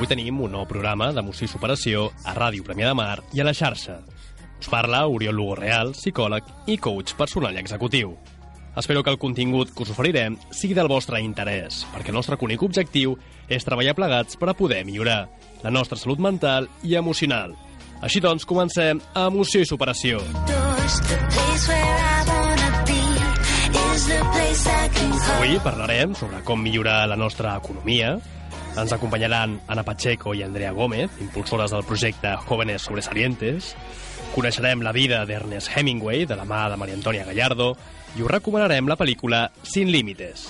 Avui tenim un nou programa d'emoció i superació a Ràdio Premià de Mar i a la xarxa. Us parla Oriol Lugo Real, psicòleg i coach personal i executiu. Espero que el contingut que us oferirem sigui del vostre interès, perquè el nostre únic objectiu és treballar plegats per a poder millorar la nostra salut mental i emocional. Així doncs, comencem a Emoció i Superació. Avui parlarem sobre com millorar la nostra economia. Ens acompanyaran Ana Pacheco i Andrea Gómez, impulsores del projecte Jóvenes Sobresalientes. Coneixerem la vida d'Ernest Hemingway, de la mà de Maria Antònia Gallardo, i us recomanarem la pel·lícula Sin Límites.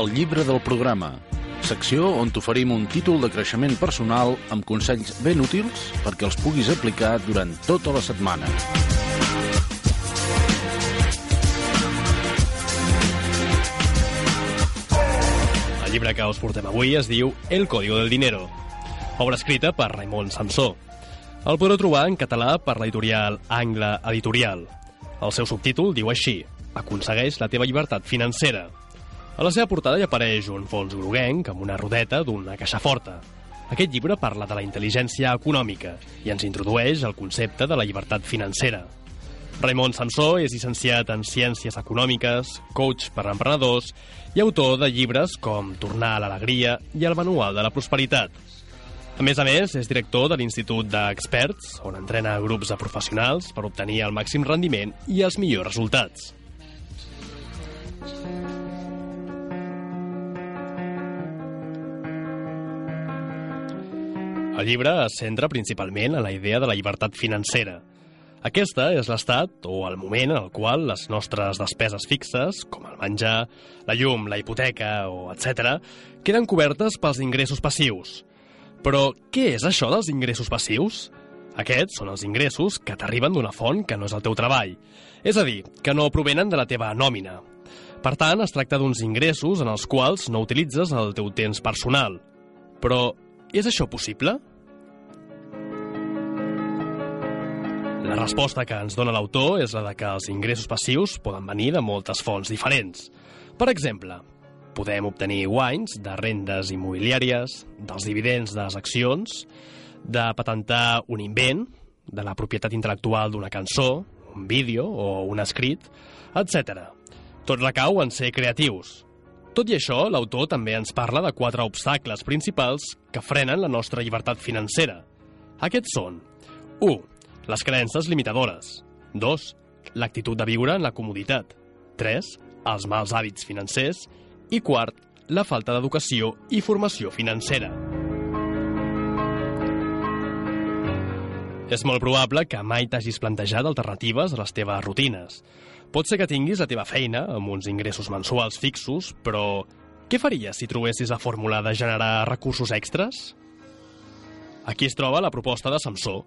El llibre del programa, secció on t'oferim un títol de creixement personal amb consells ben útils perquè els puguis aplicar durant tota la setmana. El llibre que us portem avui es diu El Código del Dinero, obra escrita per Raimon Samsó. El podreu trobar en català per l'editorial Angle Editorial. El seu subtítol diu així, Aconsegueix la teva llibertat financera. A la seva portada hi apareix un fons groguenc amb una rodeta d'una caixa forta. Aquest llibre parla de la intel·ligència econòmica i ens introdueix el concepte de la llibertat financera. Raimon Sansó és llicenciat en Ciències Econòmiques, coach per a emprenedors i autor de llibres com Tornar a l'alegria i el Manual de la Prosperitat. A més a més, és director de l'Institut d'Experts, on entrena grups de professionals per obtenir el màxim rendiment i els millors resultats. El llibre es centra principalment en la idea de la llibertat financera. Aquesta és l'estat o el moment en el qual les nostres despeses fixes, com el menjar, la llum, la hipoteca o etc., queden cobertes pels ingressos passius. Però què és això dels ingressos passius? Aquests són els ingressos que t'arriben d'una font que no és el teu treball. És a dir, que no provenen de la teva nòmina. Per tant, es tracta d'uns ingressos en els quals no utilitzes el teu temps personal. Però és això possible? La resposta que ens dona l'autor és la de que els ingressos passius poden venir de moltes fonts diferents. Per exemple, podem obtenir guanys de rendes immobiliàries, dels dividends de les accions, de patentar un invent, de la propietat intel·lectual d'una cançó, un vídeo o un escrit, etc. Tot recau en ser creatius. Tot i això, l'autor també ens parla de quatre obstacles principals que frenen la nostra llibertat financera. Aquests són 1 les creences limitadores. 2. L'actitud de viure en la comoditat. 3. Els mals hàbits financers. I quart, la falta d'educació i formació financera. És molt probable que mai t'hagis plantejat alternatives a les teves rutines. Pot ser que tinguis la teva feina amb uns ingressos mensuals fixos, però què faries si trobessis la fórmula de generar recursos extras? Aquí es troba la proposta de Samsó,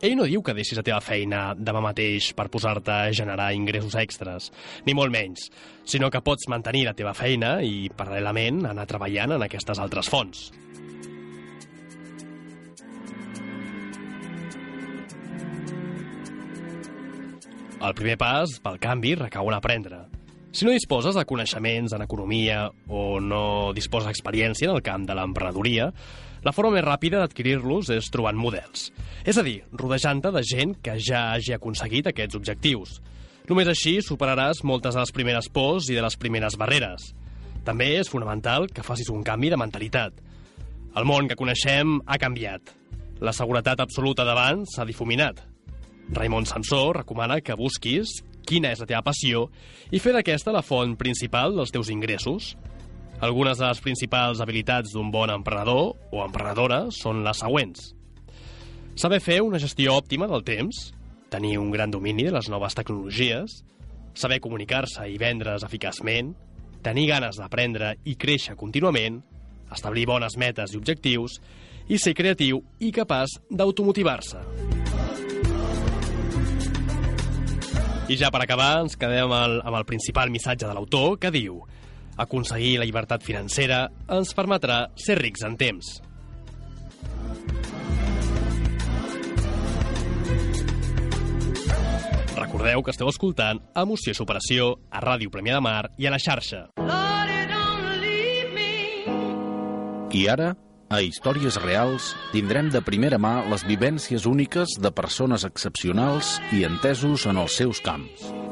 ell no diu que deixis la teva feina demà mateix per posar-te a generar ingressos extras, ni molt menys, sinó que pots mantenir la teva feina i, paral·lelament, anar treballant en aquestes altres fonts. El primer pas, pel canvi, recau en aprendre. Si no disposes de coneixements en economia o no disposes d'experiència en el camp de l'emprenedoria, la forma més ràpida d'adquirir-los és trobant models. És a dir, rodejant-te de gent que ja hagi aconseguit aquests objectius. Només així superaràs moltes de les primeres pors i de les primeres barreres. També és fonamental que facis un canvi de mentalitat. El món que coneixem ha canviat. La seguretat absoluta d'abans s'ha difuminat. Raimon Sansó recomana que busquis quina és la teva passió i fer d'aquesta la font principal dels teus ingressos. Algunes de les principals habilitats d'un bon emprenedor o emprenedora són les següents. Saber fer una gestió òptima del temps, tenir un gran domini de les noves tecnologies, saber comunicar-se i vendre's eficaçment, tenir ganes d'aprendre i créixer contínuament, establir bones metes i objectius i ser creatiu i capaç d'automotivar-se. I ja per acabar, ens quedem amb el, amb el principal missatge de l'autor, que diu Aconseguir la llibertat financera ens permetrà ser rics en temps. Recordeu que esteu escoltant Emoció Superació a Ràdio Premià de Mar i a la xarxa. I ara, a Històries Reals tindrem de primera mà les vivències úniques de persones excepcionals i entesos en els seus camps.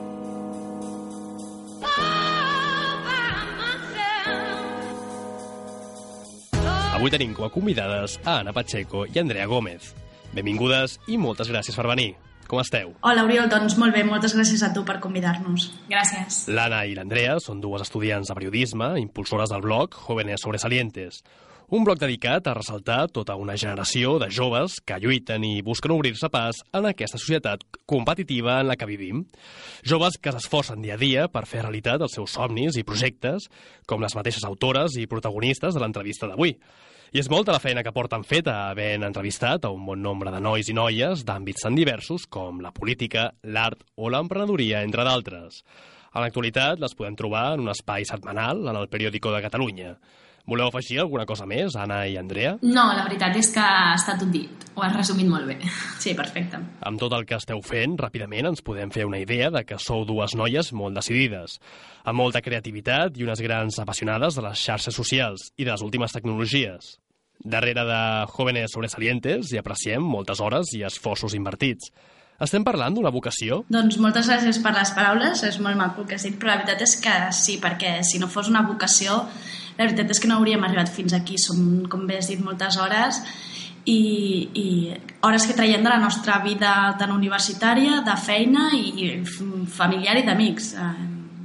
Avui tenim com a convidades a Ana Pacheco i Andrea Gómez. Benvingudes i moltes gràcies per venir. Com esteu? Hola, Oriol, doncs molt bé, moltes gràcies a tu per convidar-nos. Gràcies. L'Anna i l'Andrea són dues estudiants de periodisme, impulsores del blog Jóvenes Sobresalientes, un blog dedicat a ressaltar tota una generació de joves que lluiten i busquen obrir-se pas en aquesta societat competitiva en la que vivim. Joves que s'esforcen dia a dia per fer realitat els seus somnis i projectes, com les mateixes autores i protagonistes de l'entrevista d'avui. I és molta la feina que porten feta havent entrevistat a un bon nombre de nois i noies d'àmbits tan diversos com la política, l'art o l'emprenedoria, entre d'altres. En l'actualitat les podem trobar en un espai setmanal en el periòdico de Catalunya. Voleu afegir alguna cosa més, Anna i Andrea? No, la veritat és que està tot dit. Ho has resumit molt bé. Sí, perfecte. Amb tot el que esteu fent, ràpidament ens podem fer una idea de que sou dues noies molt decidides, amb molta creativitat i unes grans apassionades de les xarxes socials i de les últimes tecnologies. Darrere de Jóvenes Sobresalientes hi apreciem moltes hores i esforços invertits. Estem parlant d'una vocació? Doncs moltes gràcies per les paraules, és molt maco que has dit, però la veritat és que sí, perquè si no fos una vocació, la veritat és que no hauríem arribat fins aquí. Som, com bé has dit, moltes hores i, i hores que traiem de la nostra vida tant universitària, de feina i familiar i d'amics. Eh,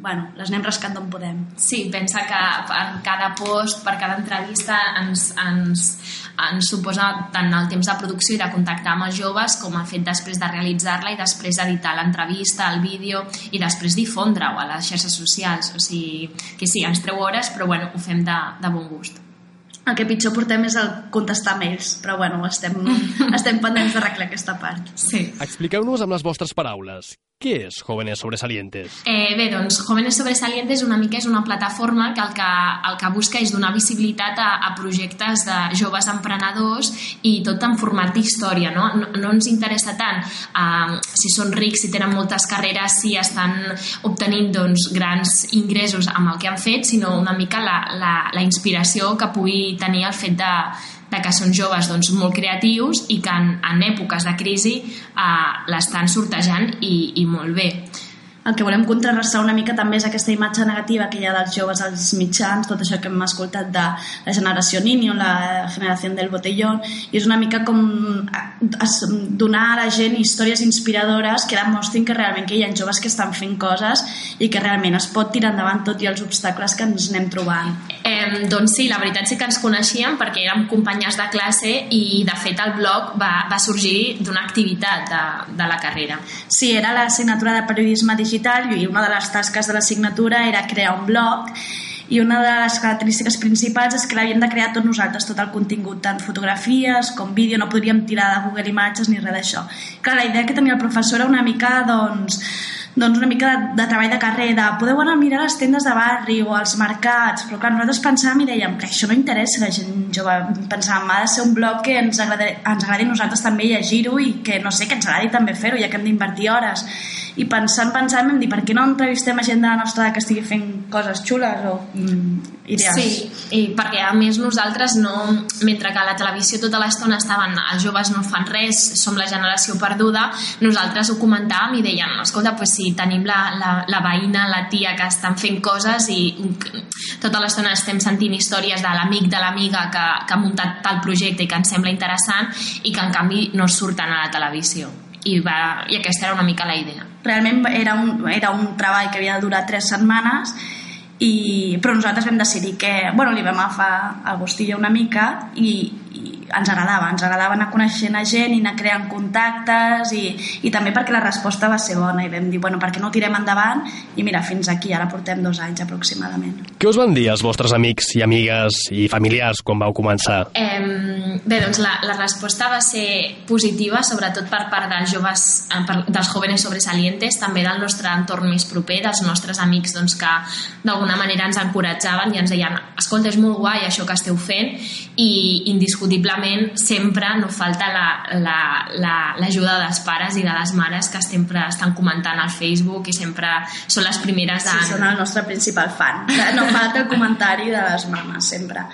bueno, les anem rascant d'on podem. Sí, pensa que per cada post, per cada entrevista ens, ens, ens suposa tant el temps de producció i de contactar amb els joves com el fet després de realitzar-la i després editar l'entrevista, el vídeo i després difondre-ho a les xarxes socials. O sigui, que sí, ens treu hores, però bueno, ho fem de, de bon gust. El que pitjor portem és el contestar mails, però bueno, estem, estem pendents d'arreglar aquesta part. Sí. Expliqueu-nos amb les vostres paraules. Què és Jóvenes Sobresalientes? Eh, bé, doncs Jóvenes Sobresalientes una mica és una plataforma que el que, el que busca és donar visibilitat a, a projectes de joves emprenedors i tot en format d'història, no? no? No ens interessa tant eh, si són rics, si tenen moltes carreres, si estan obtenint doncs, grans ingressos amb el que han fet, sinó una mica la, la, la inspiració que pugui tenir el fet de, de que són joves doncs, molt creatius i que en, en èpoques de crisi eh, l'estan sortejant i, i molt bé el que volem contrarrestar una mica també és aquesta imatge negativa que hi ha dels joves als mitjans, tot això que hem escoltat de la generació Niño, la generació del botellón, i és una mica com donar a la gent històries inspiradores que demostrin que realment que hi ha joves que estan fent coses i que realment es pot tirar endavant tot i els obstacles que ens anem trobant. Eh, doncs sí, la veritat sí que ens coneixíem perquè érem companyes de classe i de fet el blog va, va sorgir d'una activitat de, de la carrera. Sí, era l'assignatura de periodisme digital digital i una de les tasques de l'assignatura era crear un blog i una de les característiques principals és que l'havíem de crear tot nosaltres, tot el contingut, tant fotografies com vídeo, no podríem tirar de Google Imatges ni res d'això. Clar, la idea que tenia el professor era una mica, doncs, doncs una mica de, de treball de carrer, de podeu anar a mirar les tendes de barri o als mercats, però clar, nosaltres pensàvem i dèiem que això no interessa a la gent jove, pensàvem, ha de ser un blog que ens agradi, ens agradi nosaltres també llegir-ho i que, no sé, que ens agradi també fer-ho, ja que hem d'invertir hores i pensant, pensant, vam dir, per què no entrevistem a gent de la nostra que estigui fent coses xules o mm, idees? Sí, i perquè a més nosaltres no, mentre que a la televisió tota l'estona estaven els joves no fan res, som la generació perduda, nosaltres ho comentàvem i deien, escolta, pues si tenim la, la, la veïna, la tia que estan fent coses i tota l'estona estem sentint històries de l'amic de l'amiga que, que ha muntat tal projecte i que ens sembla interessant i que en canvi no surten a la televisió i, va, i aquesta era una mica la idea. Realment era un, era un treball que havia de durar tres setmanes i, però nosaltres vam decidir que bueno, li vam agafar el gustillo una mica i, i ens agradava, ens agradava anar coneixent a gent i anar creant contactes i, i també perquè la resposta va ser bona i vam dir, bueno, per què no ho tirem endavant i mira, fins aquí, ara portem dos anys aproximadament. Què us van dir els vostres amics i amigues i familiars quan vau començar? Eh, bé, doncs la, la resposta va ser positiva, sobretot per part dels joves, eh, per, dels jóvenes sobresalientes, també del nostre entorn més proper, dels nostres amics doncs, que d'alguna manera ens encoratjaven i ens deien, escolta, és molt guai això que esteu fent i indiscutiblement òbviament, sempre no falta l'ajuda la, la, la dels pares i de les mares que sempre estan comentant al Facebook i sempre són les primeres de... Sí, són el nostre principal fan. No falta el comentari de les mames, sempre.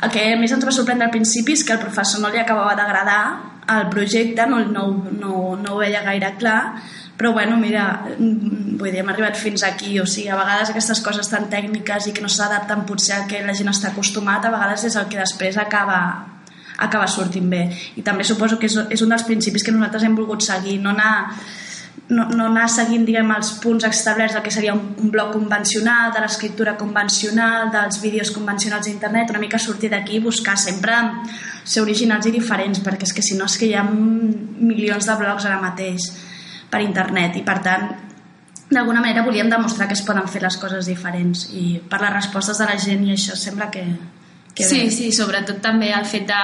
El que més ens va sorprendre al principi és que al professor no li acabava d'agradar el projecte, no, no, no, no ho veia gaire clar, però bueno, mira, mm, vull dir, hem arribat fins aquí, o sigui, a vegades aquestes coses tan tècniques i que no s'adapten potser al que la gent està acostumat, a vegades és el que després acaba, acaba sortint bé. I també suposo que és, és un dels principis que nosaltres hem volgut seguir, no anar no, no anar seguint diguem, els punts establerts del que seria un, un blog convencional, de l'escriptura convencional, dels vídeos convencionals d'internet, una mica sortir d'aquí i buscar sempre ser originals i diferents, perquè és que si no és que hi ha milions de blogs ara mateix per internet i per tant d'alguna manera volíem demostrar que es poden fer les coses diferents i per les respostes de la gent i això sembla que, que sí, bé. sí, sobretot també el fet de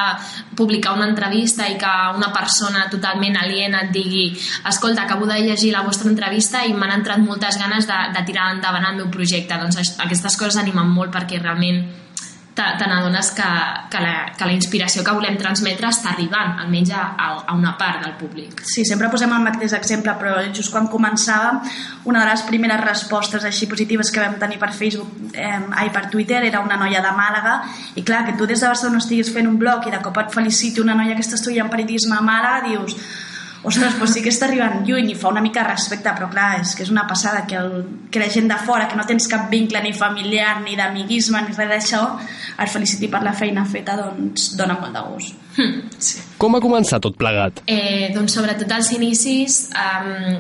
publicar una entrevista i que una persona totalment aliena et digui escolta, acabo de llegir la vostra entrevista i m'han entrat moltes ganes de, de tirar endavant el meu projecte. Doncs aquestes coses animen molt perquè realment te n'adones que, que, la, que la inspiració que volem transmetre està arribant, almenys a, a una part del públic. Sí, sempre posem el mateix exemple, però just quan començava, una de les primeres respostes així positives que vam tenir per Facebook, eh, ai, per Twitter, era una noia de Màlaga, i clar, que tu des de Barcelona estiguis fent un blog i de cop et feliciti una noia que està estudiant periodisme a Màlaga, dius, ostres, doncs sí que està arribant lluny i fa una mica respecte, però clar, és que és una passada que, el, que la gent de fora, que no tens cap vincle ni familiar, ni d'amiguisme, ni res d'això, el feliciti per la feina feta, doncs dona molt de gust. Hm, sí. Com ha començat tot plegat? Eh, doncs sobretot als inicis eh,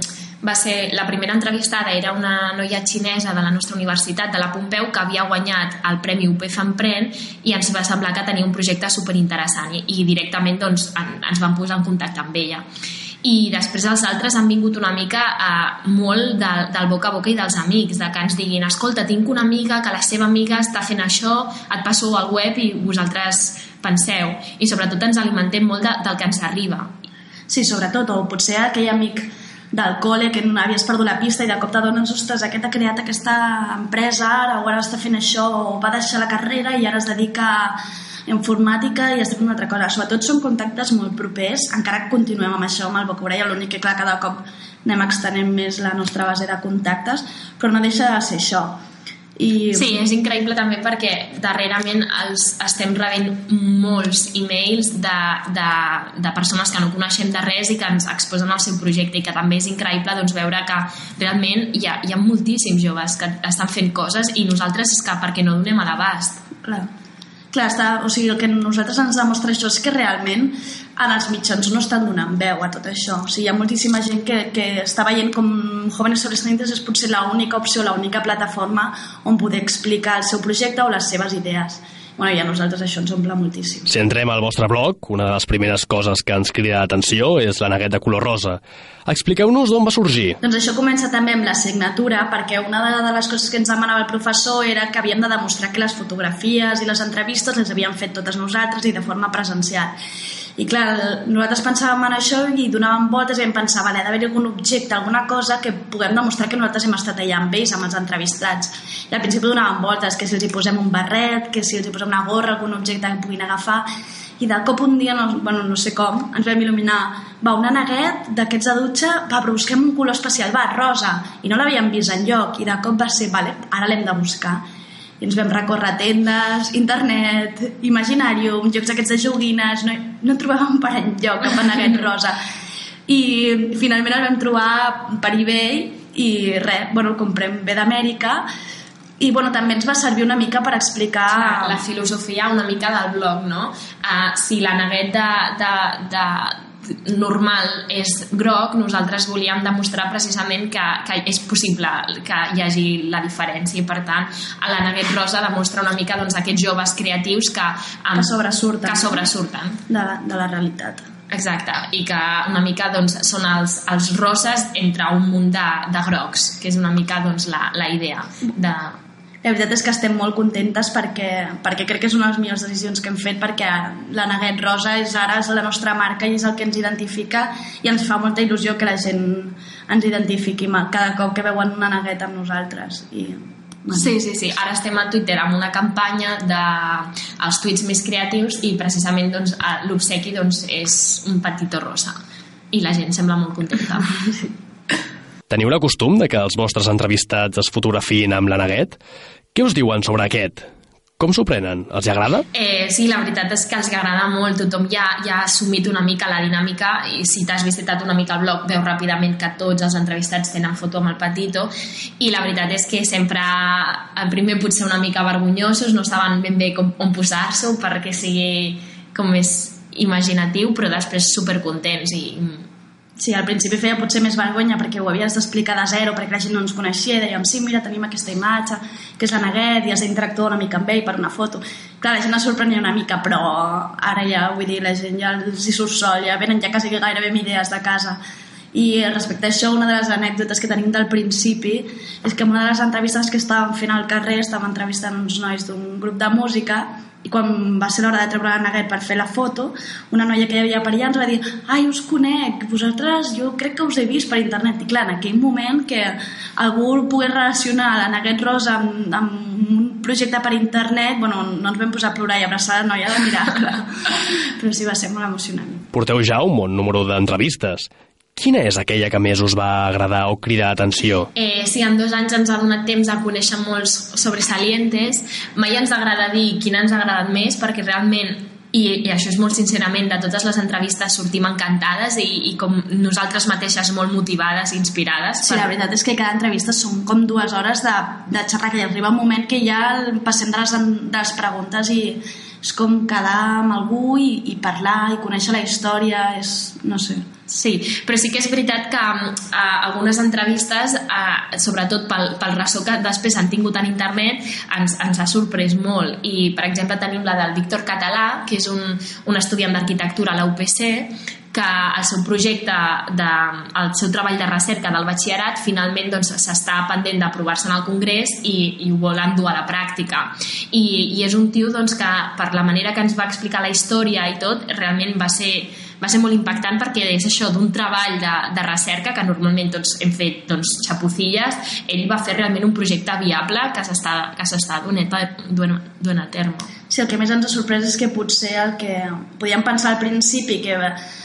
va ser la primera entrevistada era una noia xinesa de la nostra universitat, de la Pompeu, que havia guanyat el Premi UPF Emprèn i ens va semblar que tenia un projecte superinteressant i, i directament doncs, en, ens vam posar en contacte amb ella i després els altres han vingut una mica eh, molt de, del boca a boca i dels amics, de que ens diguin escolta, tinc una amiga que la seva amiga està fent això, et passo al web i vosaltres penseu. I sobretot ens alimentem molt de, del que ens arriba. Sí, sobretot, o potser aquell amic del col·le que no havies perdut la pista i de cop t'adones, ostres, aquest ha creat aquesta empresa ara o ara està fent això o va deixar la carrera i ara es dedica informàtica i estic fent una altra cosa. Sobretot són contactes molt propers, encara que continuem amb això, amb el Bocaurella, l'únic que clar, cada cop anem extenent més la nostra base de contactes, però no deixa de ser això. I... Sí, és increïble també perquè darrerament els estem rebent molts e-mails de, de, de persones que no coneixem de res i que ens exposen el seu projecte i que també és increïble doncs, veure que realment hi ha, hi ha moltíssims joves que estan fent coses i nosaltres és que perquè no donem a l'abast. Clar clar, està, o sigui, el que nosaltres ens demostra això és que realment en els mitjans no estan donant veu a tot això. O sigui, hi ha moltíssima gent que, que està veient com Jóvenes Sobresalientes és potser l'única opció, l'única plataforma on poder explicar el seu projecte o les seves idees bueno, i a nosaltres això ens omple moltíssim. Si entrem al vostre blog, una de les primeres coses que ens crida l'atenció és la negueta color rosa. Expliqueu-nos d'on va sorgir. Doncs això comença també amb la signatura, perquè una de les coses que ens demanava el professor era que havíem de demostrar que les fotografies i les entrevistes les havíem fet totes nosaltres i de forma presencial. I clar, nosaltres pensàvem en això i donàvem voltes i vam pensar, vale, ha d'haver algun objecte, alguna cosa que puguem demostrar que nosaltres hem estat allà amb ells, amb els entrevistats. I al principi donàvem voltes, que si els hi posem un barret, que si els hi posem una gorra, algun objecte que puguin agafar, i de cop un dia, no, bueno, no sé com, ens vam il·luminar, va, un aneguet d'aquests de dutxa, va, però busquem un color especial, va, rosa, i no l'havíem vist en lloc, i de cop va ser, vale, ara l'hem de buscar. I ens vam recórrer tendes, internet, imaginàrium, jocs aquests de joguines, no, no trobàvem per enlloc cap en aquest rosa. I finalment el vam trobar per eBay i res, bueno, el comprem. Bé d'Amèrica i bueno, també ens va servir una mica per explicar... Clar, la filosofia una mica del blog, no? Uh, si la neguet de, de, de, normal és groc, nosaltres volíem demostrar precisament que, que és possible que hi hagi la diferència i per tant la Neguet Rosa demostra una mica doncs, aquests joves creatius que, amb, que sobresurten, que sobresurten. De, la, de la realitat Exacte, i que una mica doncs, són els, els roses entre un munt de, de grocs, que és una mica doncs, la, la idea de, la veritat és que estem molt contentes perquè, perquè crec que és una de les millors decisions que hem fet perquè la Neguet Rosa és ara és la nostra marca i és el que ens identifica i ens fa molta il·lusió que la gent ens identifiqui cada cop que veuen una negueta amb nosaltres i Sí, sí, sí. Ara estem a Twitter amb una campanya de els tuits més creatius i precisament doncs, l'obsequi doncs, és un patito rosa i la gent sembla molt contenta. Teniu la costum de que els vostres entrevistats es fotografin amb la Neguet? Què us diuen sobre aquest? Com s'ho prenen? Els agrada? Eh, sí, la veritat és que els agrada molt. Tothom ja, ja ha assumit una mica la dinàmica i si t'has visitat una mica el blog veus ràpidament que tots els entrevistats tenen foto amb el Patito i la veritat és que sempre al primer potser una mica vergonyosos, no saben ben bé com, on posar-s'ho perquè sigui com més imaginatiu, però després supercontents i Sí, al principi feia potser més vergonya perquè ho havies d'explicar de zero, perquè la gent no ens coneixia i dèiem, sí, mira, tenim aquesta imatge, que és la Neguet, i has d'interactuar una mica amb ell per una foto. Clar, la gent es sorprenia una mica, però ara ja, vull dir, la gent ja els hi surt sol, ja venen ja quasi gairebé amb idees de casa. I respecte a això, una de les anècdotes que tenim del principi és que en una de les entrevistes que estàvem fent al carrer estàvem entrevistant uns nois d'un grup de música i quan va ser l'hora de treure la neguet per fer la foto, una noia que hi havia per allà ens va dir ai, us conec, vosaltres jo crec que us he vist per internet. I clar, en aquell moment que algú pogués relacionar la neguet rosa amb, amb un projecte per internet, bueno, no ens vam posar a plorar i abraçar la noia de miracle. Però sí, va ser molt emocionant. Porteu ja un bon número d'entrevistes. Quina és aquella que més us va agradar o cridar atenció? Eh, sí, en dos anys ens ha donat temps a conèixer molts sobresalientes. Mai ens agrada dir quina ens ha agradat més, perquè realment i, i això és molt sincerament, de totes les entrevistes sortim encantades i, i com nosaltres mateixes molt motivades i inspirades. Sí, per... la veritat és que cada entrevista són com dues hores de, de xerrar, que hi arriba un moment que ja passem de les, de les preguntes i és com quedar amb algú i, i parlar i conèixer la història, és, no sé... Sí, però sí que és veritat que uh, algunes entrevistes, uh, sobretot pel, pel ressò que després han tingut en internet, ens, ens ha sorprès molt. I, per exemple, tenim la del Víctor Català, que és un, un estudiant d'arquitectura a la UPC, que el seu projecte, de, el seu treball de recerca del batxillerat finalment doncs, s'està pendent d'aprovar-se en el Congrés i, i ho volen dur a la pràctica. I, i és un tio doncs, que per la manera que ens va explicar la història i tot, realment va ser va ser molt impactant perquè és això d'un treball de, de recerca que normalment tots hem fet doncs, xapucilles, ell va fer realment un projecte viable que s'està donant, donant, donant a terme. Sí, el que més ens ha sorprès és que potser el que podíem pensar al principi que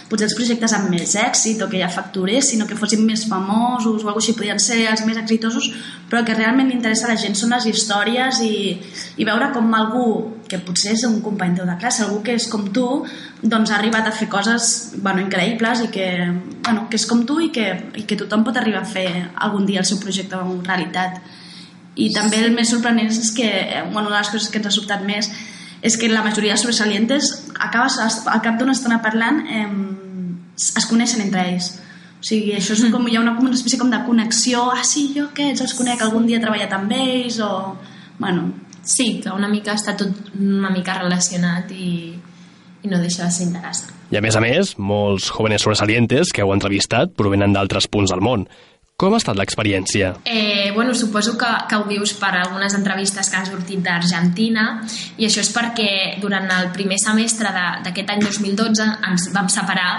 potser els projectes amb més èxit o que ja facturessin o que fossin més famosos o alguna així podien ser els més exitosos però el que realment interessa a la gent són les històries i, i veure com algú que potser és un company teu de classe, algú que és com tu doncs ha arribat a fer coses bueno, increïbles i que, bueno, que és com tu i que, i que tothom pot arribar a fer algun dia el seu projecte en realitat. I també el més sorprenent és que bueno, una de les coses que ens ha sobtat més és que la majoria de sobresalientes acabes al cap d'una estona parlant eh, es coneixen entre ells. O sigui, això és com, hi ha una, una espècie com de connexió ah sí, jo aquests els conec, algun dia he treballat amb ells o, bueno sí, que una mica està tot una mica relacionat i, i no deixa de ser interessant. I a més a més, molts jóvenes sobresalientes que heu entrevistat provenen d'altres punts del món com ha estat l'experiència? Eh, bueno, suposo que, que ho dius per algunes entrevistes que han sortit d'Argentina i això és perquè durant el primer semestre d'aquest any 2012 ens vam separar.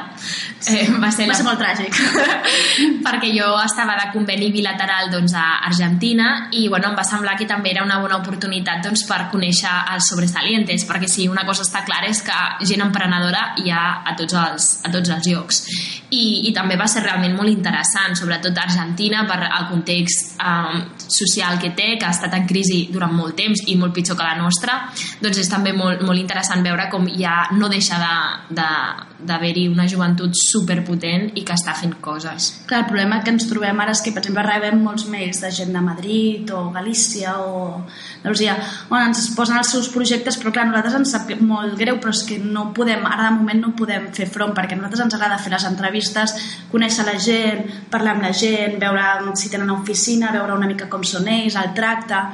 Eh, va, ser va la... ser molt tràgic. perquè jo estava de conveni bilateral doncs, a Argentina i bueno, em va semblar que també era una bona oportunitat doncs, per conèixer els sobresalientes, perquè si una cosa està clara és que gent emprenedora hi ha a tots els, a tots els llocs. I, I també va ser realment molt interessant, sobretot a Argentina Argentina per al context eh, social que té, que ha estat en crisi durant molt temps i molt pitjor que la nostra, doncs és també molt, molt interessant veure com ja no deixa d'haver-hi de, de, una joventut superpotent i que està fent coses. Clar, el problema que ens trobem ara és que, per exemple, rebem molts mails de gent de Madrid o Galícia o Andalusia, on ens posen els seus projectes, però clar, nosaltres ens sap molt greu, però és que no podem, ara de moment no podem fer front, perquè a nosaltres ens agrada fer les entrevistes, conèixer la gent, parlar amb la gent, veure si tenen oficina, veure una mica com són ells, el tracte,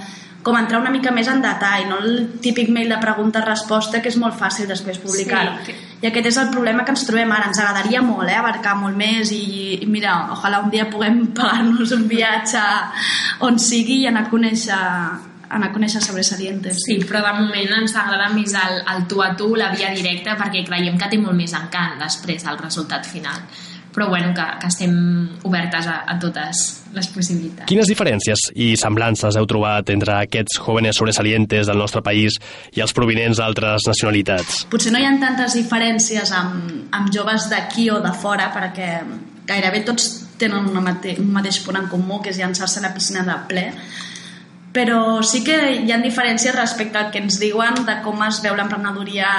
com entrar una mica més en detall, no el típic mail de pregunta-resposta que és molt fàcil després publicar. Sí. I aquest és el problema que ens trobem ara. Ens agradaria molt, eh, abarcar molt més i, i mira, ojalà un dia puguem pagar-nos un viatge on sigui i anar a conèixer anar a conèixer sobresalientes. Sí, però de moment ens agrada més el, el tu a tu, la via directa, perquè creiem que té molt més encant després el resultat final però bueno, que, que estem obertes a, a totes les possibilitats. Quines diferències i semblances heu trobat entre aquests jóvenes sobresalientes del nostre país i els provinents d'altres nacionalitats? Potser no hi ha tantes diferències amb, amb joves d'aquí o de fora, perquè gairebé tots tenen una mate un mateix punt en comú, que és llançar-se a la piscina de ple, però sí que hi ha diferències respecte al que ens diuen de com es veu l'emprenedoria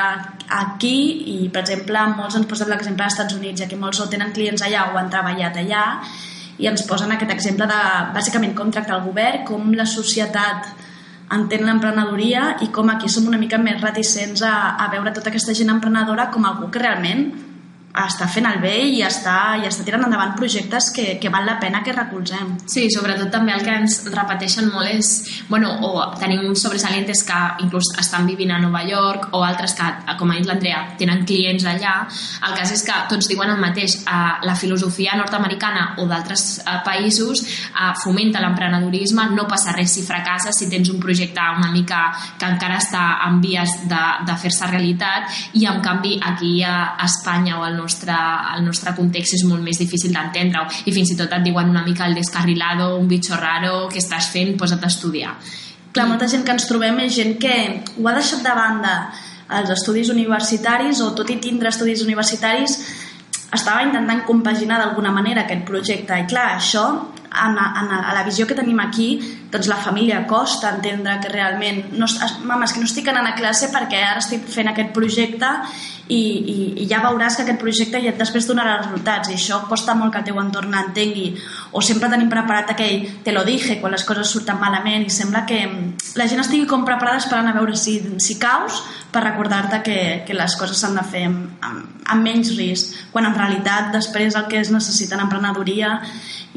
aquí i, per exemple, molts ens posen l'exemple dels Estats Units, ja que molts o tenen clients allà o han treballat allà i ens posen aquest exemple de, bàsicament, com tracta el govern, com la societat entén l'emprenedoria i com aquí som una mica més reticents a, a veure tota aquesta gent emprenedora com algú que realment està fent el bé i està, i està tirant endavant projectes que, que val la pena que recolzem. Sí, sobretot també el que ens repeteixen molt és, bueno, o tenim sobresalientes que inclús estan vivint a Nova York o altres que, com ha dit l'Andrea, tenen clients allà. El cas és que tots diuen el mateix. Eh, la filosofia nord-americana o d'altres eh, països eh, fomenta l'emprenedorisme, no passa res si fracasses, si tens un projecte una mica que encara està en vies de, de fer-se realitat i en canvi aquí a Espanya o al nostre, el nostre context és molt més difícil d'entendre-ho. I fins i tot et diuen una mica el descarrilado, un bicho raro, que estàs fent, posa't a estudiar. Clar, molta gent que ens trobem és gent que ho ha deixat de banda. Els estudis universitaris o tot i tindre estudis universitaris estava intentant compaginar d'alguna manera aquest projecte. I clar, això en, en, a la visió que tenim aquí doncs la família costa entendre que realment no, mama, és que no estic anant a classe perquè ara estic fent aquest projecte i, i, i ja veuràs que aquest projecte ja després donarà resultats i això costa molt que el teu entorn entengui o sempre tenim preparat aquell te lo dije quan les coses surten malament i sembla que la gent estigui com preparada esperant a veure si, si caus per recordar-te que, que les coses s'han de fer amb, amb, amb menys risc quan en realitat després el que es necessita en emprenedoria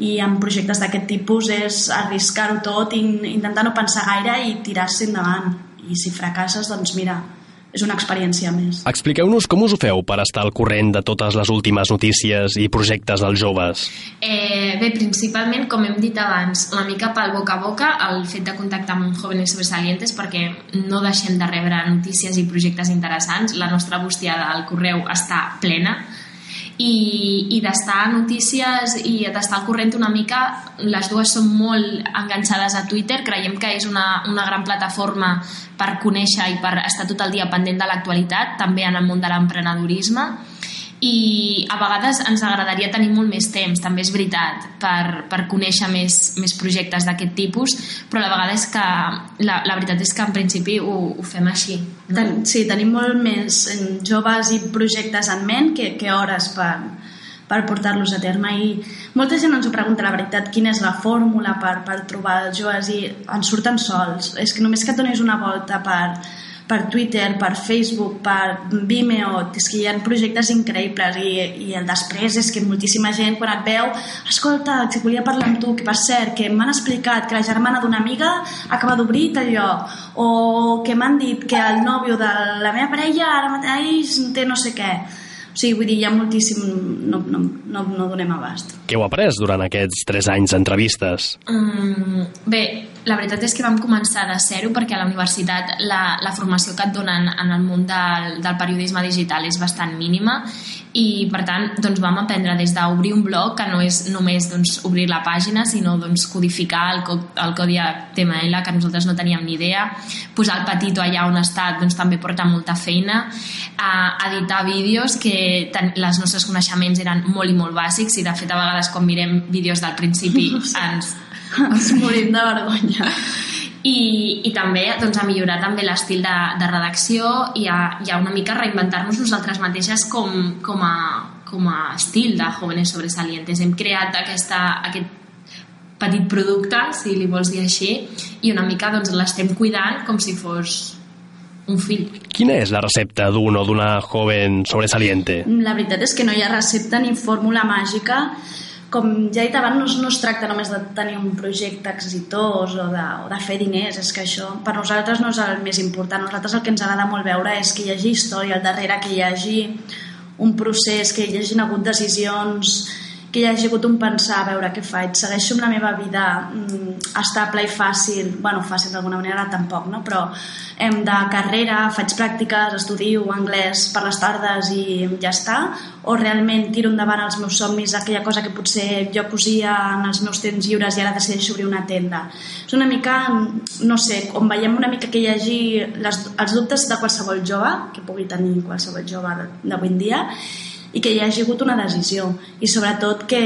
i en projectes d'aquest tipus és arriscar-ho tot i intentar no pensar gaire i tirar-se endavant i si fracasses doncs mira és una experiència més. Expliqueu-nos com us ho feu per estar al corrent de totes les últimes notícies i projectes dels joves. Eh, bé, principalment, com hem dit abans, una mica pel boca a boca, el fet de contactar amb jóvenes sobresalientes perquè no deixem de rebre notícies i projectes interessants. La nostra bústia del correu està plena i, i d'estar a notícies i d'estar al corrent una mica, les dues són molt enganxades a Twitter, creiem que és una, una gran plataforma per conèixer i per estar tot el dia pendent de l'actualitat, també en el món de l'emprenedorisme i a vegades ens agradaria tenir molt més temps, també és veritat, per, per conèixer més, més projectes d'aquest tipus, però la vegada és que la, la veritat és que en principi ho, ho fem així. No? Ten, sí, tenim molt més joves i projectes en ment que, que hores per, per portar-los a terme i molta gent ens ho pregunta la veritat quina és la fórmula per, per trobar els joves i ens surten sols és que només que et donis una volta per, per Twitter, per Facebook, per Vimeo, és que hi ha projectes increïbles i, i el després és que moltíssima gent quan et veu escolta, si volia parlar amb tu, que per cert, que m'han explicat que la germana d'una amiga acaba d'obrir tal lloc, o que m'han dit que el nòvio de la meva parella ara mateix té no sé què o sigui, vull dir, hi ha moltíssim... No, no, no, no donem abast. Què heu après durant aquests tres anys d'entrevistes? Mm, bé, la veritat és que vam començar de zero perquè a la universitat la, la formació que et donen en el món del, del periodisme digital és bastant mínima i per tant doncs, vam aprendre des d'obrir un blog que no és només doncs, obrir la pàgina sinó doncs, codificar el, co el codi HTML que nosaltres no teníem ni idea posar el petito allà on està doncs, també porta molta feina a editar vídeos que ten les nostres coneixements eren molt i molt bàsics i de fet a vegades quan mirem vídeos del principi ens, ens morim de vergonya i, i també doncs, a millorar també l'estil de, de redacció i a, i a una mica reinventar-nos nosaltres mateixes com, com, a, com a estil de jóvenes sobresalientes. Hem creat aquesta, aquest petit producte, si li vols dir així, i una mica doncs, l'estem cuidant com si fos un fill. Quina és la recepta d'un o d'una joven sobresaliente? La veritat és que no hi ha recepta ni fórmula màgica com ja he dit abans, no, no es tracta només de tenir un projecte exitós o de, o de fer diners, és que això per nosaltres no és el més important. Nosaltres el que ens agrada molt veure és que hi hagi història al darrere, que hi hagi un procés, que hi hagin hagut decisions que hi hagi hagut un pensar a veure què faig, segueixo amb la meva vida mm, estable i fàcil, bueno, fàcil d'alguna manera tampoc, no? però hem de carrera, faig pràctiques, estudio anglès per les tardes i ja està, o realment tiro endavant els meus somnis, aquella cosa que potser jo cosia en els meus temps lliures i ara decideixo obrir una tenda. És una mica, no sé, on veiem una mica que hi hagi les, els dubtes de qualsevol jove, que pugui tenir qualsevol jove d'avui en dia, i que hi hagi hagut una decisió. I sobretot que,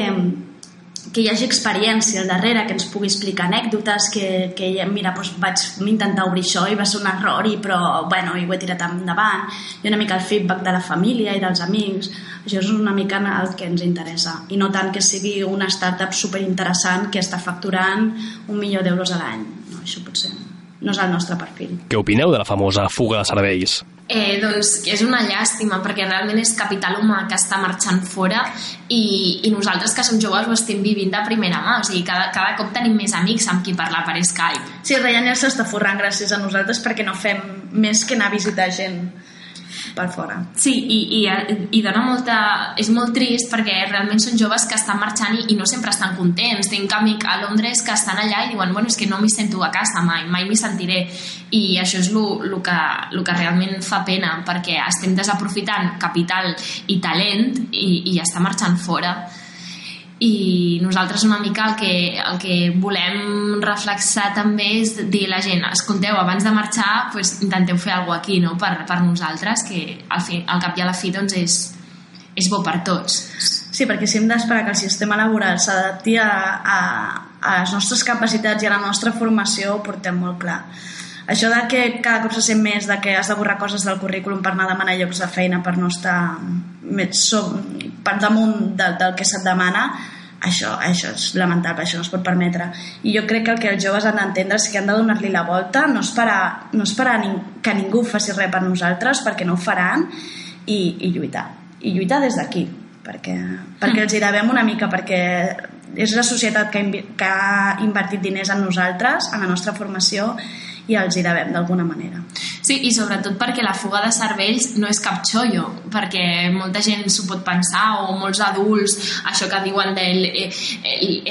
que hi hagi experiència al darrere, que ens pugui explicar anècdotes, que, que mira, doncs vaig intentar obrir això i va ser un error, i, però bueno, i ho he tirat endavant, i una mica el feedback de la família i dels amics, això és una mica el que ens interessa, i no tant que sigui una startup superinteressant que està facturant un milió d'euros a l'any, no, això potser no és el nostre perfil. Què opineu de la famosa fuga de serveis? Eh, doncs que és una llàstima perquè realment és capital humà que està marxant fora i, i nosaltres que som joves ho estem vivint de primera mà, o sigui, cada, cada cop tenim més amics amb qui parlar per Skype. Sí, Ryanair s'està forrant gràcies a nosaltres perquè no fem més que anar a visitar gent per fora. Sí, i, i, i dona molta... És molt trist perquè realment són joves que estan marxant i, i no sempre estan contents. Tinc amic a Londres que estan allà i diuen bueno, és que no m'hi sento a casa mai, mai m'hi sentiré. I això és el que, lo que realment fa pena perquè estem desaprofitant capital i talent i, i està marxant fora i nosaltres una mica el que, el que volem reflexar també és dir a la gent, escolteu, abans de marxar pues, intenteu fer alguna aquí no? per, per nosaltres, que al, fi, al cap i a la fi doncs, és, és bo per tots. Sí, perquè si hem d'esperar que el sistema laboral s'adapti a, a, a les nostres capacitats i a la nostra formació ho portem molt clar. Això de que cada cop se sent més de que has de borrar coses del currículum per anar a demanar llocs de feina per no estar més per damunt del, del que se't demana, això, això és lamentable, això no es pot permetre. I jo crec que el que els joves han d'entendre és que han de donar-li la volta, no esperar, no esperar ning que ningú faci res per nosaltres, perquè no ho faran, i, i lluitar. I lluitar des d'aquí, perquè, perquè els hi devem una mica, perquè és la societat que, que ha invertit diners en nosaltres, en la nostra formació, i els hi devem d'alguna manera. Sí, i sobretot perquè la fuga de cervells no és cap xollo, perquè molta gent s'ho pot pensar, o molts adults, això que diuen del eh,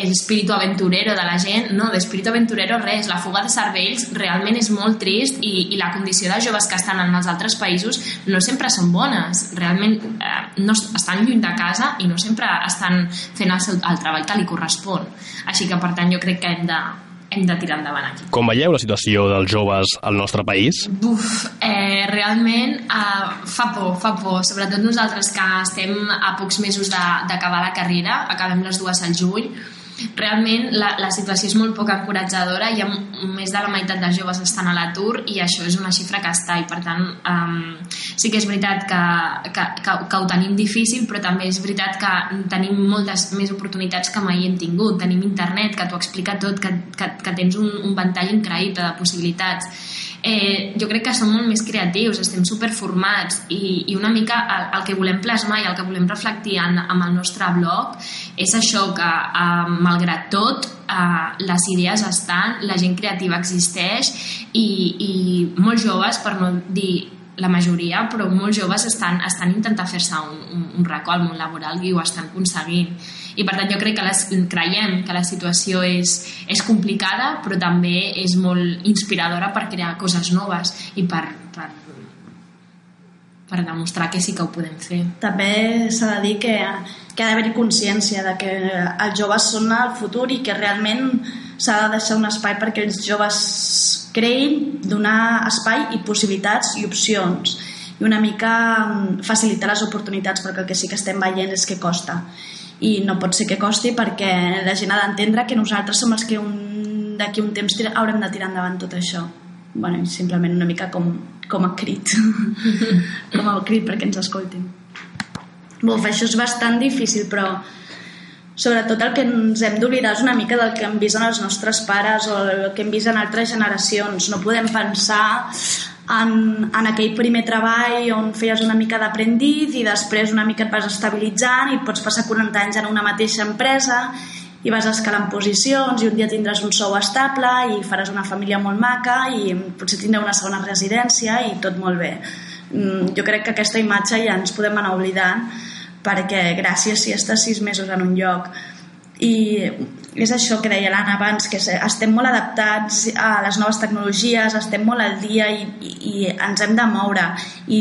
espíritu aventurero de la gent, no, d'espíritu aventurero res, la fuga de cervells realment és molt trist i, i la condició de joves que estan en els altres països no sempre són bones, realment eh, no estan lluny de casa i no sempre estan fent el, seu, el treball que li correspon. Així que, per tant, jo crec que hem de, hem de tirar endavant aquí. Com veieu la situació dels joves al nostre país? Buf, eh, realment eh, fa por, fa por. Sobretot nosaltres que estem a pocs mesos d'acabar la carrera, acabem les dues al juny, realment la, la situació és molt poc encoratjadora. I més de la meitat dels joves estan a l'atur i això és una xifra que està i per tant um, sí que és veritat que, que, que, que ho tenim difícil però també és veritat que tenim moltes més oportunitats que mai hem tingut. Tenim internet que t'ho explica tot que, que, que tens un, un ventall increïble de possibilitats eh, jo crec que som molt més creatius, estem superformats i, i una mica el, el que volem plasmar i el que volem reflectir en, amb el nostre blog és això que eh, malgrat tot eh, les idees estan, la gent creativa existeix i, i molts joves, per no dir la majoria, però molts joves estan, estan intentant fer-se un, un, un racó al món laboral i ho estan aconseguint i per tant jo crec que les, creiem que la situació és, és complicada però també és molt inspiradora per crear coses noves i per, per, per demostrar que sí que ho podem fer. També s'ha de dir que, que ha d'haver-hi consciència de que els joves són el futur i que realment s'ha de deixar un espai perquè els joves creïn, donar espai i possibilitats i opcions i una mica mm, facilitar les oportunitats perquè el que sí que estem veient és que costa i no pot ser que costi perquè la gent ha d'entendre que nosaltres som els que d'aquí un temps haurem de tirar endavant tot això. Bueno, simplement una mica com, com a crit. Com a crit perquè ens escoltin. Buf, això és bastant difícil però sobretot el que ens hem d'oblidar és una mica del que hem vist en els nostres pares o el que hem vist en altres generacions. No podem pensar en, en aquell primer treball on feies una mica d'aprendiz i després una mica et vas estabilitzant i pots passar 40 anys en una mateixa empresa i vas escalant posicions i un dia tindràs un sou estable i faràs una família molt maca i potser tindreu una segona residència i tot molt bé. Mm, jo crec que aquesta imatge ja ens podem anar oblidant perquè gràcies si estàs sis mesos en un lloc i és això que deia l'Anna abans, que estem molt adaptats a les noves tecnologies, estem molt al dia i, i, i ens hem de moure. I,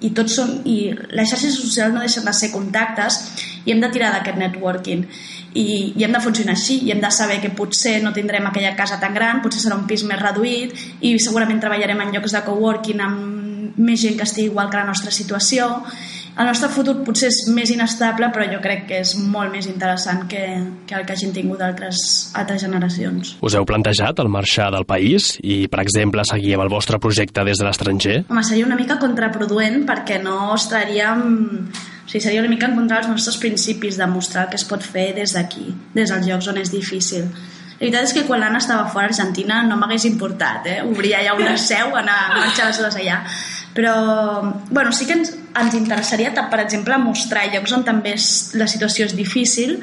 i, tots són, i les xarxes socials no deixen de ser contactes i hem de tirar d'aquest networking. I, i hem de funcionar així i hem de saber que potser no tindrem aquella casa tan gran, potser serà un pis més reduït i segurament treballarem en llocs de coworking amb més gent que estigui igual que la nostra situació el nostre futur potser és més inestable, però jo crec que és molt més interessant que, que el que hagin tingut altres, altres generacions. Us heu plantejat el marxar del país i, per exemple, seguir amb el vostre projecte des de l'estranger? Home, seria una mica contraproduent perquè no estaríem... O sigui, seria una mica en contra dels nostres principis de mostrar el que es pot fer des d'aquí, des dels llocs on és difícil. La veritat és que quan l'Anna estava fora a Argentina no m'hagués importat, eh? Obrir allà una seu, anar a marxar les dues allà però bueno, sí que ens, ens interessaria, per exemple, mostrar llocs on també és, la situació és difícil,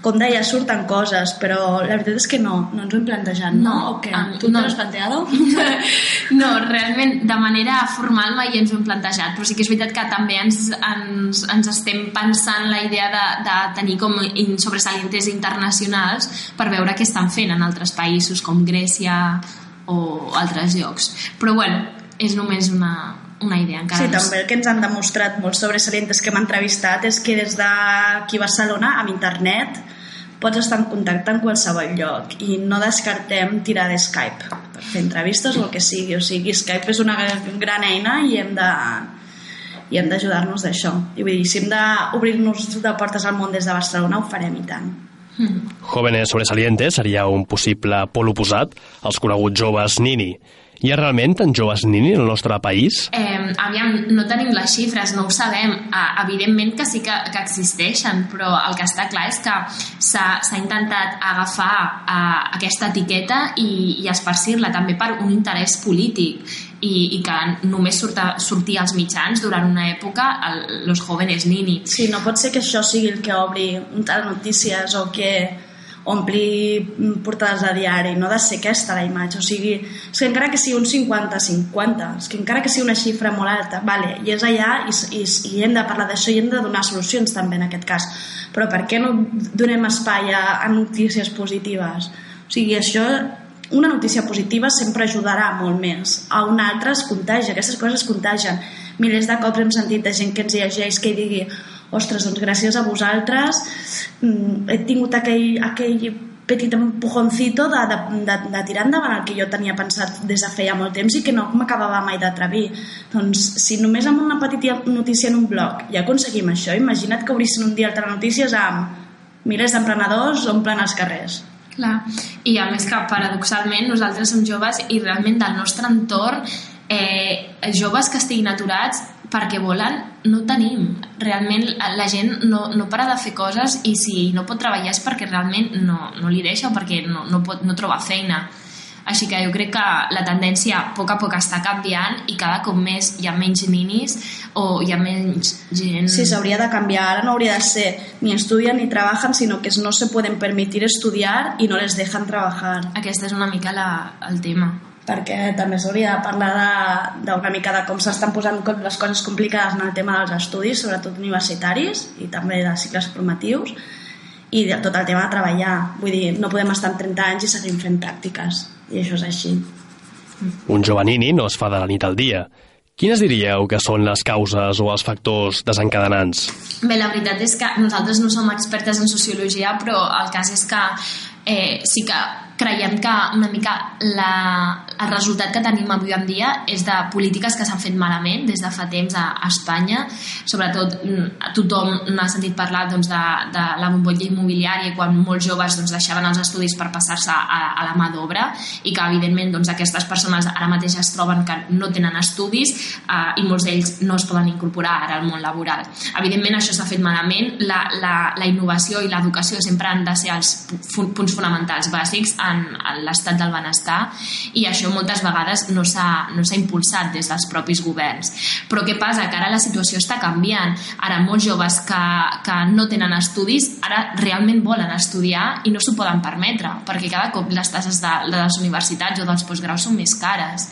com deia, surten coses, però la veritat és que no, no ens ho hem plantejat, no? no o què? Um, tu no l'has plantejat? no, realment, de manera formal mai ens ho hem plantejat, però sí que és veritat que també ens, ens, ens estem pensant la idea de, de tenir com sobresalientes internacionals per veure què estan fent en altres països com Grècia o altres llocs. Però bueno, és només una, una idea encara. Sí, no també el que ens han demostrat molts sobresalientes que hem entrevistat és que des d'aquí a Barcelona, amb internet, pots estar en contacte en qualsevol lloc i no descartem tirar de Skype per fer entrevistes o el que sigui. O sigui, Skype és una gran eina i hem de i hem d'ajudar-nos d'això. I vull dir, si hem d'obrir-nos de portes al món des de Barcelona, ho farem i tant. Mm. Jóvenes sobresalientes seria un possible pol oposat als coneguts joves Nini. Hi ha realment tan joves nini en el nostre país? Eh, aviam, no tenim les xifres, no ho sabem. Eh, evidentment que sí que, que existeixen, però el que està clar és que s'ha intentat agafar eh, aquesta etiqueta i, i esparcir-la també per un interès polític i, i que només surta, sortia als mitjans durant una època el, los jóvenes nini. Sí, no pot ser que això sigui el que obri un tal notícies o que omplir portades de diari, no ha de ser aquesta la imatge, o sigui, és que encara que sigui un 50-50, és que encara que sigui una xifra molt alta, vale, i és allà i, i, i hem de parlar d'això i hem de donar solucions també en aquest cas, però per què no donem espai a, a notícies positives? O sigui, això una notícia positiva sempre ajudarà molt més. A una altra es contagia, aquestes coses es contagien. Milers de cops hem sentit de gent que ens llegeix que digui ostres, doncs gràcies a vosaltres mm, he tingut aquell, aquell petit empujoncito de, de, de, de tirar endavant el que jo tenia pensat des de feia molt temps i que no m'acabava mai d'atrevir. Doncs si només amb una petita notícia en un blog ja aconseguim això, imagina't que obrissin un dia altres notícies amb milers d'emprenedors omplen els carrers. Clar, i a més que paradoxalment nosaltres som joves i realment del nostre entorn eh, joves que estiguin aturats perquè volen no tenim. Realment la gent no, no para de fer coses i si no pot treballar és perquè realment no, no li deixa o perquè no, no, pot, no troba feina. Així que jo crec que la tendència a poc a poc està canviant i cada cop més hi ha menys ninis o hi ha menys gent... Sí, s'hauria de canviar. Ara no hauria de ser ni estudien ni treballen, sinó que no se poden permitir estudiar i no les deixen treballar. Aquesta és una mica la, el tema perquè també s'hauria de parlar d'una mica de com s'estan posant les coses complicades en el tema dels estudis, sobretot universitaris i també de cicles formatius i de tot el tema de treballar. Vull dir, no podem estar en 30 anys i seguim fent pràctiques i això és així. Un jovenini no es fa de la nit al dia. Quines diríeu que són les causes o els factors desencadenants? Bé, la veritat és que nosaltres no som expertes en sociologia, però el cas és que eh, sí que creiem que una mica la, el resultat que tenim avui en dia és de polítiques que s'han fet malament des de fa temps a, a Espanya. Sobretot mm, tothom n'ha sentit parlar doncs, de, de la bombolla immobiliària quan molts joves doncs, deixaven els estudis per passar-se a, a la mà d'obra i que evidentment doncs, aquestes persones ara mateix es troben que no tenen estudis eh, i molts d'ells no es poden incorporar ara al món laboral. Evidentment això s'ha fet malament, la, la, la innovació i l'educació sempre han de ser els punts fonamentals bàsics en, en l'estat del benestar i això moltes vegades no s'ha no impulsat des dels propis governs. Però què passa? Que ara la situació està canviant. Ara molts joves que, que no tenen estudis ara realment volen estudiar i no s'ho poden permetre perquè cada cop les tasses de, de les universitats o dels postgraus són més cares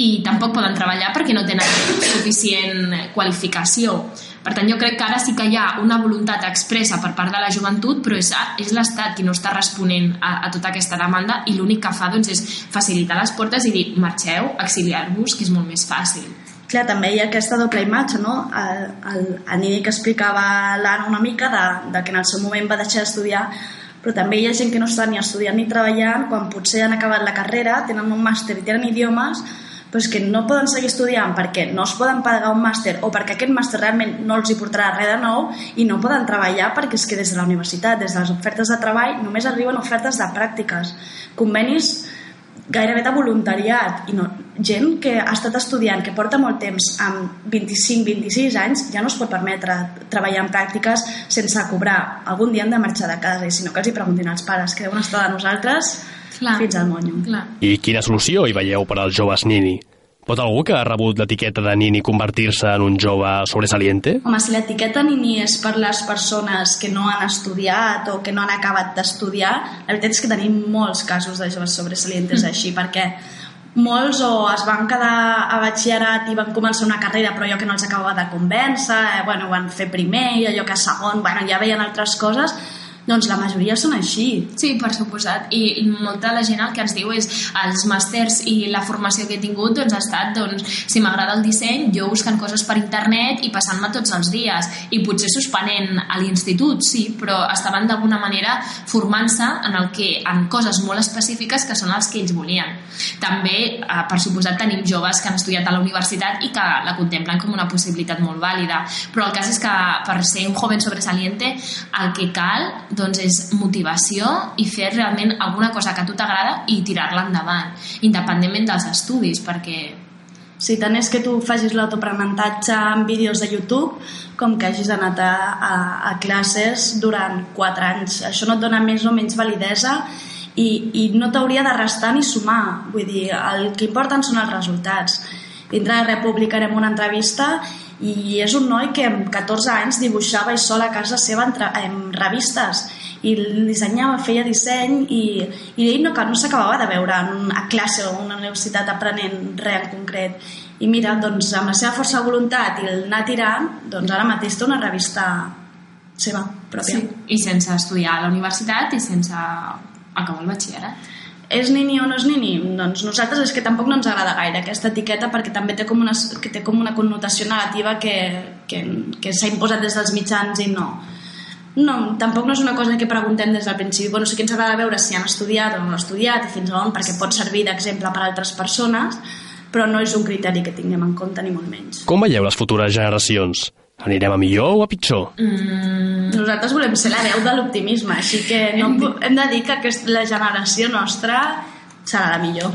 i tampoc poden treballar perquè no tenen suficient qualificació Per tant, jo crec que ara sí que hi ha una voluntat expressa per part de la joventut, però és, és l'Estat qui no està responent a, a tota aquesta demanda i l'únic que fa doncs, és facilitar les portes i dir marxeu, exiliar-vos, que és molt més fàcil. Clar, també hi ha aquesta doble imatge, no? El, el, el Nini que explicava l'Anna una mica de, de que en el seu moment va deixar d'estudiar però també hi ha gent que no està ni estudiant ni treballant quan potser han acabat la carrera, tenen un màster i tenen idiomes però és que no poden seguir estudiant perquè no es poden pagar un màster o perquè aquest màster realment no els hi portarà res de nou i no poden treballar perquè és que des de la universitat, des de les ofertes de treball, només arriben ofertes de pràctiques, convenis gairebé de voluntariat i no, gent que ha estat estudiant que porta molt temps amb 25-26 anys ja no es pot permetre treballar en pràctiques sense cobrar. Algun dia han de marxar de casa i si no que els hi preguntin als pares que deuen estar de nosaltres Clar. fins al monyo. Clar. I quina solució hi veieu per als joves nini? Pot algú que ha rebut l'etiqueta de nini convertir-se en un jove sobresaliente? Home, si l'etiqueta nini és per les persones que no han estudiat o que no han acabat d'estudiar, la veritat és que tenim molts casos de joves sobresalientes mm. així, perquè molts o es van quedar a batxillerat i van començar una carrera però allò que no els acabava de convèncer, eh, bueno, van fer primer i allò que segon, bueno, ja veien altres coses doncs la majoria són així. Sí, per suposat. I molta la gent el que ens diu és els màsters i la formació que he tingut doncs, ha estat, doncs, si m'agrada el disseny, jo buscant coses per internet i passant-me tots els dies. I potser suspenent a l'institut, sí, però estaven d'alguna manera formant-se en el que en coses molt específiques que són els que ells volien. També, eh, per suposat, tenim joves que han estudiat a la universitat i que la contemplen com una possibilitat molt vàlida. Però el cas és que per ser un joven sobresaliente el que cal doncs és motivació i fer realment alguna cosa que a tu t'agrada i tirar-la endavant, independentment dels estudis, perquè si tant és que tu facis l'autoaprenentatge en vídeos de YouTube com que hagis anat a, a, a classes durant 4 anys. Això no et dona més o menys validesa i, i no t'hauria de restar ni sumar. Vull dir, el que importen són els resultats. Dintre de República farem una entrevista i és un noi que amb 14 anys dibuixava i sol a casa seva en, en revistes. I dissenyava, feia disseny i, i ell no, no s'acabava de veure en una classe o una universitat aprenent res en concret. I mira, doncs amb la seva força de voluntat i el anar tirant, doncs ara mateix té una revista seva pròpia. Sí, i sense estudiar a la universitat i sense acabar el batxillerat és nini o no és nini? Doncs nosaltres és que tampoc no ens agrada gaire aquesta etiqueta perquè també té com una, que té com una connotació negativa que, que, que s'ha imposat des dels mitjans i no. No, tampoc no és una cosa que preguntem des del principi. Bueno, sí que ens agrada veure si han estudiat o no han estudiat i fins on, perquè pot servir d'exemple per a altres persones, però no és un criteri que tinguem en compte ni molt menys. Com veieu les futures generacions? Anirem a millor o a pitjor? Mm, nosaltres volem ser la veu de l'optimisme, així que no, hem de dir que aquest, la generació nostra serà la millor,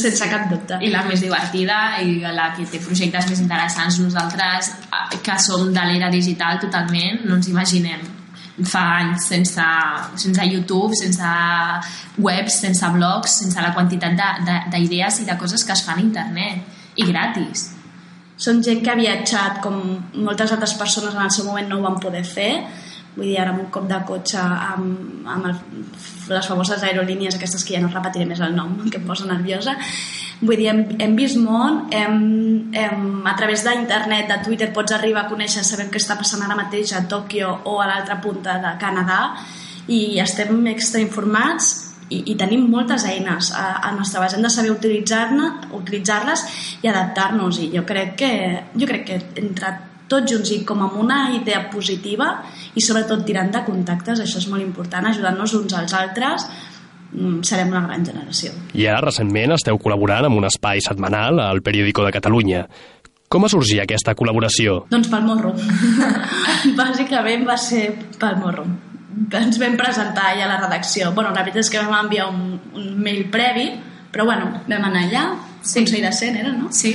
sense cap dubte. I la més divertida i la que té projectes més interessants. Nosaltres, que som de l'era digital totalment, no ens imaginem fa anys sense, sense YouTube, sense webs, sense blogs, sense la quantitat d'idees i de coses que es fan a internet i gratis són gent que ha viatjat com moltes altres persones en el seu moment no ho van poder fer. Vull dir, ara amb un cop de cotxe amb, amb el, les famoses aerolínies aquestes que ja no repetiré més el nom que em posa nerviosa. Vull dir, hem, hem vist món hem, hem, a través d'internet de Twitter pots arribar a conèixer sabem què està passant ara mateix a Tòquio o a l'altra punta de Canadà i estem extra informats i, i tenim moltes eines a, a nostre abast. Hem de saber utilitzar-les utilitzar i adaptar-nos i jo crec que, jo crec que entre tots junts i com amb una idea positiva i sobretot tirant de contactes, això és molt important, ajudant-nos uns als altres mm, serem una gran generació. I ara, recentment, esteu col·laborant amb un espai setmanal al Periódico de Catalunya. Com va sorgir aquesta col·laboració? Doncs pel morro. Bàsicament va ser pel morro ens vam presentar ja a la redacció. Bueno, la veritat és que vam enviar un, un mail previ, però bueno, vam anar allà, sí. Consell de Cent era, no? Sí.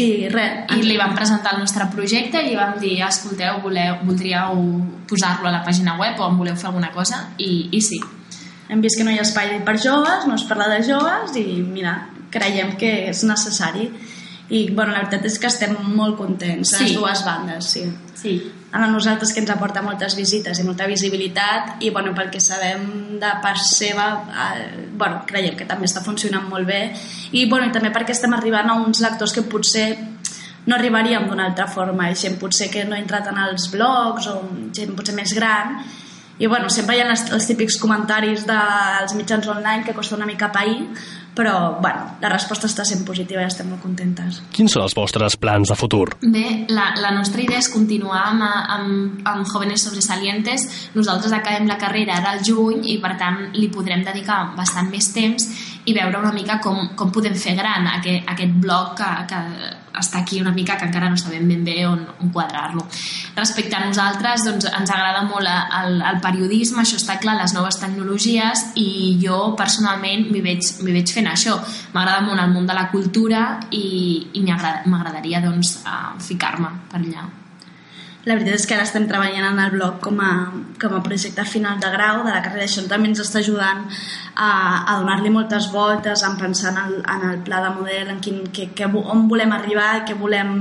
I res. I li vam presentar el nostre projecte i vam dir, escolteu, voleu, voldríeu posar-lo a la pàgina web o en voleu fer alguna cosa? I, i sí. Hem vist que no hi ha espai per joves, no es parla de joves i mira, creiem que és necessari i bueno, la veritat és que estem molt contents sí. les dues bandes, sí. sí. A nosaltres que ens aporta moltes visites i molta visibilitat i bueno, pel que sabem de part seva eh, bueno, creiem que també està funcionant molt bé i, bueno, i també perquè estem arribant a uns lectors que potser no arribaríem d'una altra forma. I gent potser que no entra tant als blogs o gent potser més gran i bueno, sempre hi ha els, els típics comentaris dels mitjans online que costa una mica pair, però bueno, la resposta està sent positiva i estem molt contentes. Quins són els vostres plans de futur? Bé, la, la nostra idea és continuar amb, amb, amb Jóvenes Sobresalientes. Nosaltres acabem la carrera ara al juny i per tant li podrem dedicar bastant més temps i veure una mica com, com podem fer gran aquest, aquest bloc que, que està aquí una mica que encara no sabem ben bé on, on quadrar-lo. Respecte a nosaltres, doncs, ens agrada molt el, el periodisme, això està clar, les noves tecnologies i jo personalment m'hi veig, veig fent això. M'agrada molt el món de la cultura i, i m'agradaria doncs, ficar-me per allà. La veritat és que ara estem treballant en el blog com a, com a projecte final de grau de la carrera. Això també ens està ajudant a, a donar-li moltes voltes, en pensar en el, en el pla de model, en quin, que, que, on volem arribar, què volem...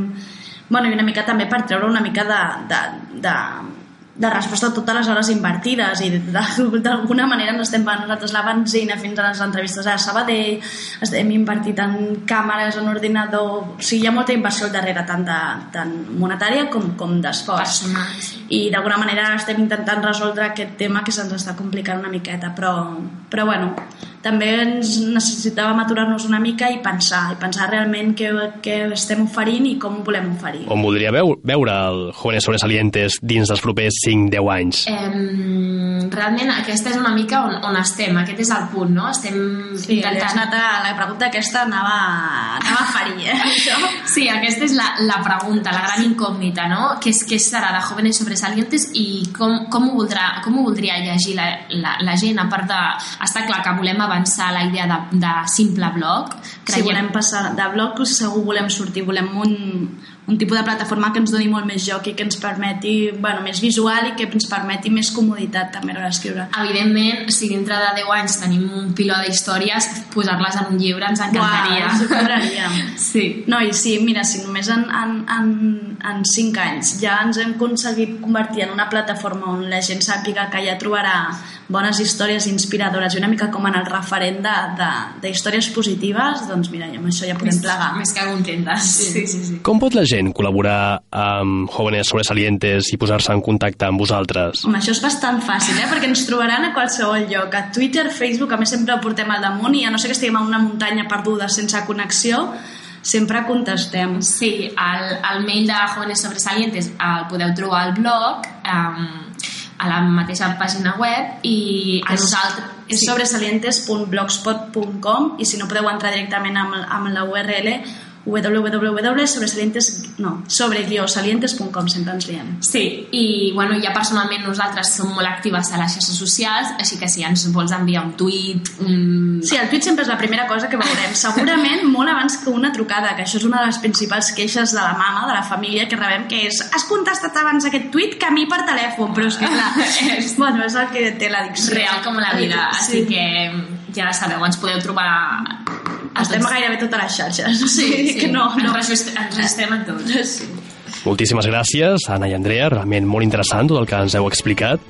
Bueno, i una mica també per treure una mica de, de, de, de resposta a totes les hores invertides i d'alguna manera ens estem pagant nosaltres la benzina fins a les entrevistes a Sabadell, estem invertit en càmeres, en ordinador o sigui, hi ha molta inversió al darrere tant, de, tant monetària com, com d'esforç i d'alguna manera estem intentant resoldre aquest tema que se'ns està complicant una miqueta però, però bueno, també ens necessitàvem aturar-nos una mica i pensar, i pensar realment què, què estem oferint i com ho volem oferir. On voldria veu, veure el Jóvenes Sobresalientes dins dels propers 5-10 anys? Eh, realment aquesta és una mica on, on estem, aquest és el punt, no? Estem sí, intentant... Anat a, la pregunta aquesta anava, anava a ferir, eh? Això. Sí, aquesta és la, la pregunta, la gran incògnita, no? Què, què serà de Jóvenes Sobresalientes i com, com, ho, voldrà, com ho voldria llegir la, la, la gent, a part de... Està clar que volem avançar la idea de, de simple blog. Creiem... Si volem passar de blog, segur volem sortir, volem un, un tipus de plataforma que ens doni molt més joc i que ens permeti, bueno, més visual i que ens permeti més comoditat també a l'hora d'escriure. Evidentment, si dintre de 10 anys tenim un piló d'històries, posar-les en un llibre ens encantaria. Uau, ens sí. No, i sí, mira, si només en, en, en, en 5 anys ja ens hem aconseguit convertir en una plataforma on la gent sàpiga que ja trobarà bones històries inspiradores i una mica com en el referent de, de, de històries positives, doncs mira, amb això ja podem plegar. Més que contentes. Sí. Sí, sí, sí. Com pot la gent gent col·laborar amb Jóvenes Sobresalientes i posar-se en contacte amb vosaltres? Home, això és bastant fàcil, eh? perquè ens trobaran a qualsevol lloc, a Twitter, Facebook, a més sempre ho portem al damunt i a no sé que estiguem a una muntanya perduda sense connexió, sempre contestem. Sí, el, el mail de Jóvenes Sobresalientes el podeu trobar al blog, um, a la mateixa pàgina web i a nosaltres... És sí. sobresalientes.blogspot.com i si no podeu entrar directament amb, amb la URL www.sobresalientes no, sobreguiosalientes.com sempre ens liem. Sí, i bueno, ja personalment nosaltres som molt actives a les xarxes socials, així que si ens vols enviar un tuit... Un... Sí, el tuit sempre és la primera cosa que veurem. Segurament molt abans que una trucada, que això és una de les principals queixes de la mama, de la família que rebem, que és has contestat abans aquest tuit que a mi per telèfon, però és que clar, és, bueno, és el que té l'addicció. Real com la vida, sí. així que ja sabeu, ens podeu trobar estem a gairebé totes les xarxes. Sí, sí. Que no, no. Ens, registrem en tot. Sí. Moltíssimes gràcies, Anna i Andrea. Realment molt interessant tot el que ens heu explicat.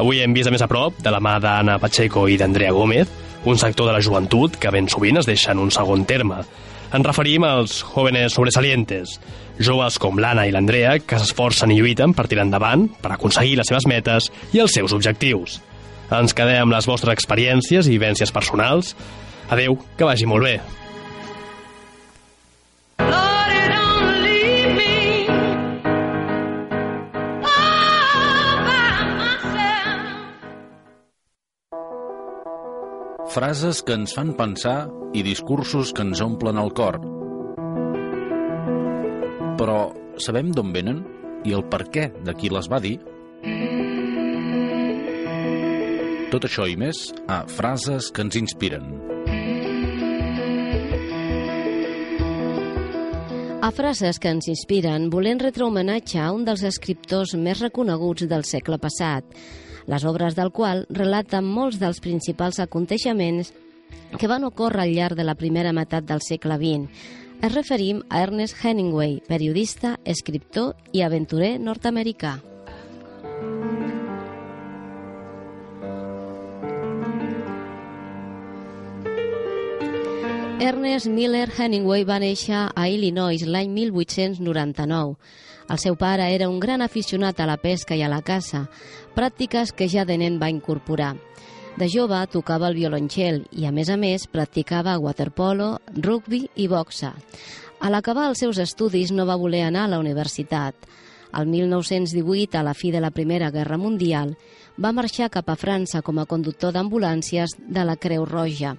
Avui hem vist a més a prop de la mà d'Anna Pacheco i d'Andrea Gómez, un sector de la joventut que ben sovint es deixa en un segon terme. Ens referim als jóvenes sobresalientes, joves com l'Anna i l'Andrea que s'esforcen i lluiten per tirar endavant, per aconseguir les seves metes i els seus objectius. Ens quedem amb les vostres experiències i vivències personals Adeu, que vagi molt bé. Frases que ens fan pensar i discursos que ens omplen el cor. Però sabem d'on venen i el per què de qui les va dir? Tot això i més a Frases que ens inspiren. A frases que ens inspiren, volem retre homenatge a un dels escriptors més reconeguts del segle passat, les obres del qual relaten molts dels principals aconteixements que van ocórrer al llarg de la primera meitat del segle XX. Es referim a Ernest Hemingway, periodista, escriptor i aventurer nord-americà. Ernest Miller Hemingway va néixer a Illinois l'any 1899. El seu pare era un gran aficionat a la pesca i a la caça, pràctiques que ja de nen va incorporar. De jove tocava el violoncel i, a més a més, practicava waterpolo, rugby i boxa. A l'acabar els seus estudis no va voler anar a la universitat. El 1918, a la fi de la Primera Guerra Mundial, va marxar cap a França com a conductor d'ambulàncies de la Creu Roja.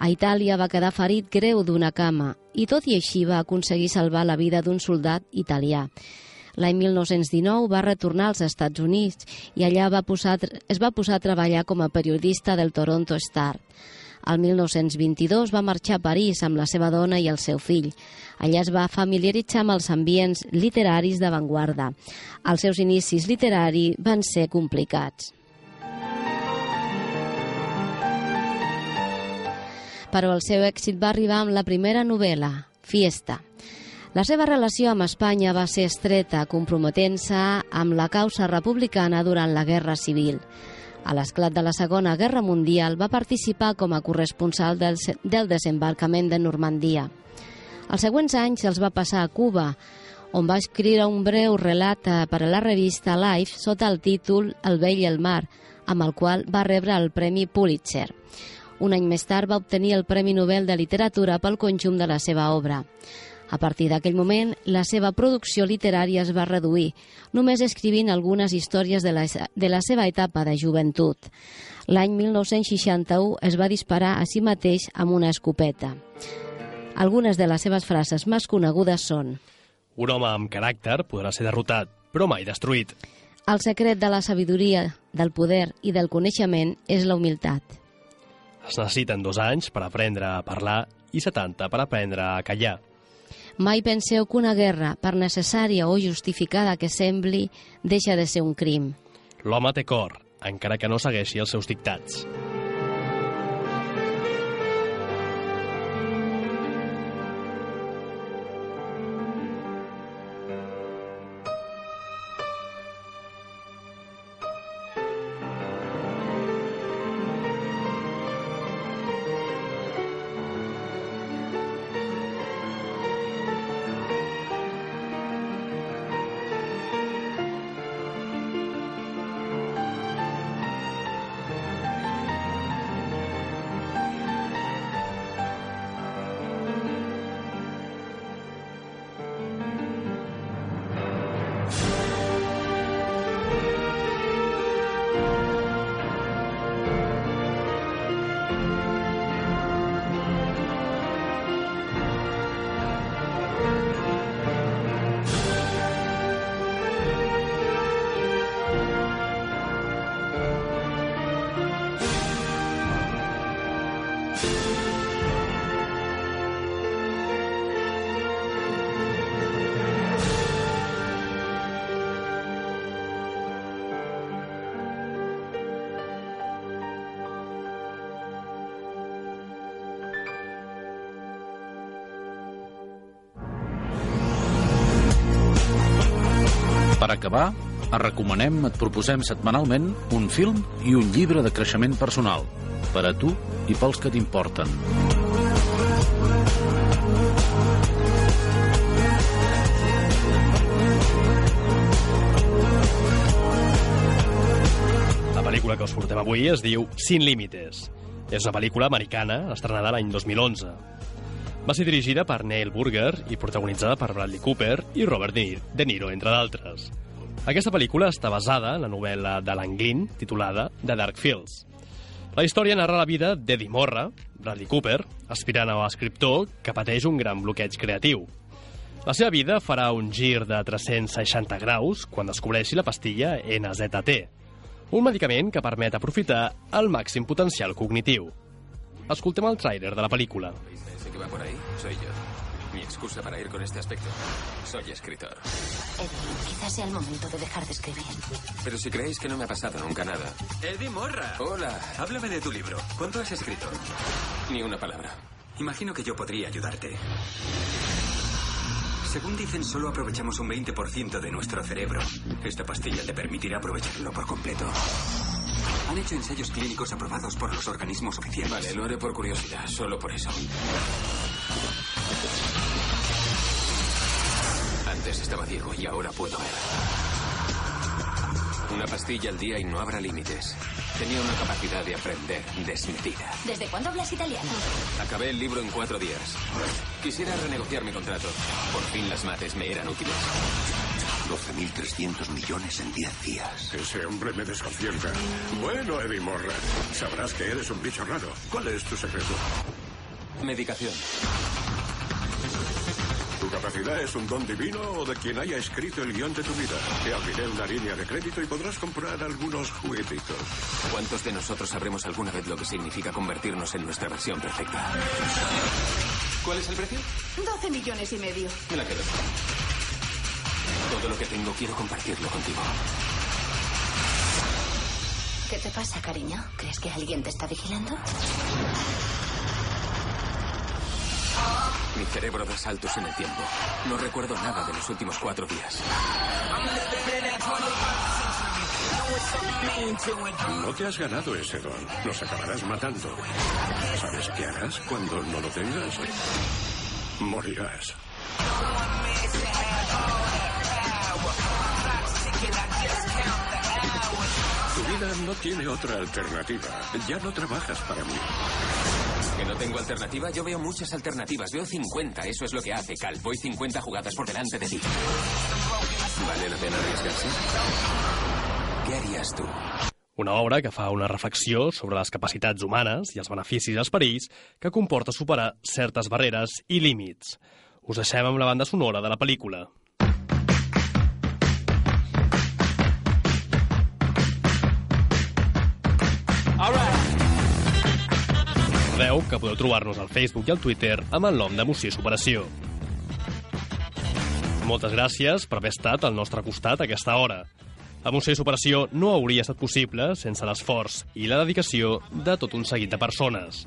A Itàlia va quedar ferit greu d'una cama i tot i així va aconseguir salvar la vida d'un soldat italià. L'any 1919 va retornar als Estats Units i allà va posar, es va posar a treballar com a periodista del Toronto Star. El 1922 va marxar a París amb la seva dona i el seu fill. Allà es va familiaritzar amb els ambients literaris d'avantguarda. Els seus inicis literaris van ser complicats. Però el seu èxit va arribar amb la primera novel·la, Fiesta. La seva relació amb Espanya va ser estreta, comprometent-se amb la causa republicana durant la Guerra Civil. A l'esclat de la Segona Guerra Mundial va participar com a corresponsal del, del desembarcament de Normandia. Els següents anys els va passar a Cuba, on va escriure un breu relat eh, per a la revista Life sota el títol El vell i el mar, amb el qual va rebre el Premi Pulitzer. Un any més tard va obtenir el Premi Nobel de Literatura pel conjunt de la seva obra. A partir d'aquell moment, la seva producció literària es va reduir, només escrivint algunes històries de la, de la seva etapa de joventut. L'any 1961 es va disparar a si mateix amb una escopeta. Algunes de les seves frases més conegudes són Un home amb caràcter podrà ser derrotat, però mai destruït. El secret de la sabidoria, del poder i del coneixement és la humilitat. Es necessiten dos anys per aprendre a parlar i 70 per aprendre a callar. Mai penseu que una guerra, per necessària o justificada que sembli, deixa de ser un crim. L'home té cor, encara que no segueixi els seus dictats. Per acabar, et recomanem, et proposem setmanalment un film i un llibre de creixement personal, per a tu i pels que t'importen. La pel·lícula que us portem avui es diu Sin Límites. És una pel·lícula americana, estrenada l'any 2011. Va ser dirigida per Neil Burger i protagonitzada per Bradley Cooper i Robert De Niro, entre d'altres. Aquesta pel·lícula està basada en la novel·la d'Alan Glynn, titulada The Dark Fields. La història narra la vida d'Eddie Morra, Bradley Cooper, aspirant a escriptor que pateix un gran bloqueig creatiu. La seva vida farà un gir de 360 graus quan descobreixi la pastilla NZT, un medicament que permet aprofitar el màxim potencial cognitiu. Escoltem el tràiler de la pel·lícula. Que va por ahí soy yo. Excusa para ir con este aspecto. Soy escritor. Eddie, quizás sea el momento de dejar de escribir. Pero si creéis que no me ha pasado nunca nada. Eddie Morra. Hola. Háblame de tu libro. ¿Cuánto has escrito? Ni una palabra. Imagino que yo podría ayudarte. Según dicen, solo aprovechamos un 20% de nuestro cerebro. Esta pastilla te permitirá aprovecharlo por completo. Han hecho ensayos clínicos aprobados por los organismos oficiales. Vale, lo haré por curiosidad, solo por eso. Antes estaba ciego y ahora puedo ver. Una pastilla al día y no habrá límites. Tenía una capacidad de aprender desmedida. ¿Desde cuándo hablas italiano? Acabé el libro en cuatro días. Quisiera renegociar mi contrato. Por fin las mates me eran útiles. 12.300 millones en 10 días. Ese hombre me desconcierta. Bueno, Eddie Morra, sabrás que eres un bicho raro. ¿Cuál es tu secreto? Medicación. ¿Tu capacidad es un don divino o de quien haya escrito el guion de tu vida? Te abriré una línea de crédito y podrás comprar algunos juguetitos. ¿Cuántos de nosotros sabremos alguna vez lo que significa convertirnos en nuestra versión perfecta? ¿Cuál es el precio? 12 millones y medio. Me la quedo. Todo lo que tengo quiero compartirlo contigo. ¿Qué te pasa, cariño? ¿Crees que alguien te está vigilando? Mi cerebro da saltos en el tiempo. No recuerdo nada de los últimos cuatro días. No te has ganado ese don. Nos acabarás matando. ¿Sabes qué harás cuando no lo tengas? Morirás. Tu vida no tiene otra alternativa. Ya no trabajas para mí. ¿Que no tengo alternativa? Yo veo muchas alternativas. Veo 50. Eso es lo que hace, Cal. Voy 50 jugadas por delante de ti. ¿Vale la pena arriesgarse? Què haries tu? Una obra que fa una reflexió sobre les capacitats humanes i els beneficis i els perills que comporta superar certes barreres i límits. Us deixem amb la banda sonora de la pel·lícula. Recordeu que podeu trobar-nos al Facebook i al Twitter amb el nom d'Emoció i Superació. Moltes gràcies per haver estat al nostre costat a aquesta hora. Emoció i Superació no hauria estat possible sense l'esforç i la dedicació de tot un seguit de persones.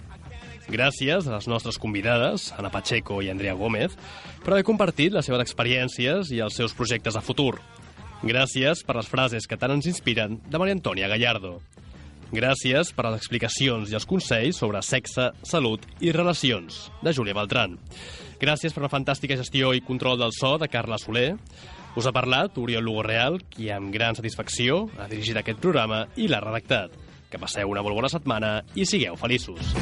Gràcies a les nostres convidades, Ana Pacheco i Andrea Gómez, per haver compartit les seves experiències i els seus projectes a futur. Gràcies per les frases que tant ens inspiren de Maria Antònia Gallardo. Gràcies per les explicacions i els consells sobre sexe, salut i relacions, de Júlia Beltran. Gràcies per la fantàstica gestió i control del so de Carla Soler. Us ha parlat Oriol Lugo Real, qui amb gran satisfacció ha dirigit aquest programa i l'ha redactat. Que passeu una molt bona setmana i sigueu feliços.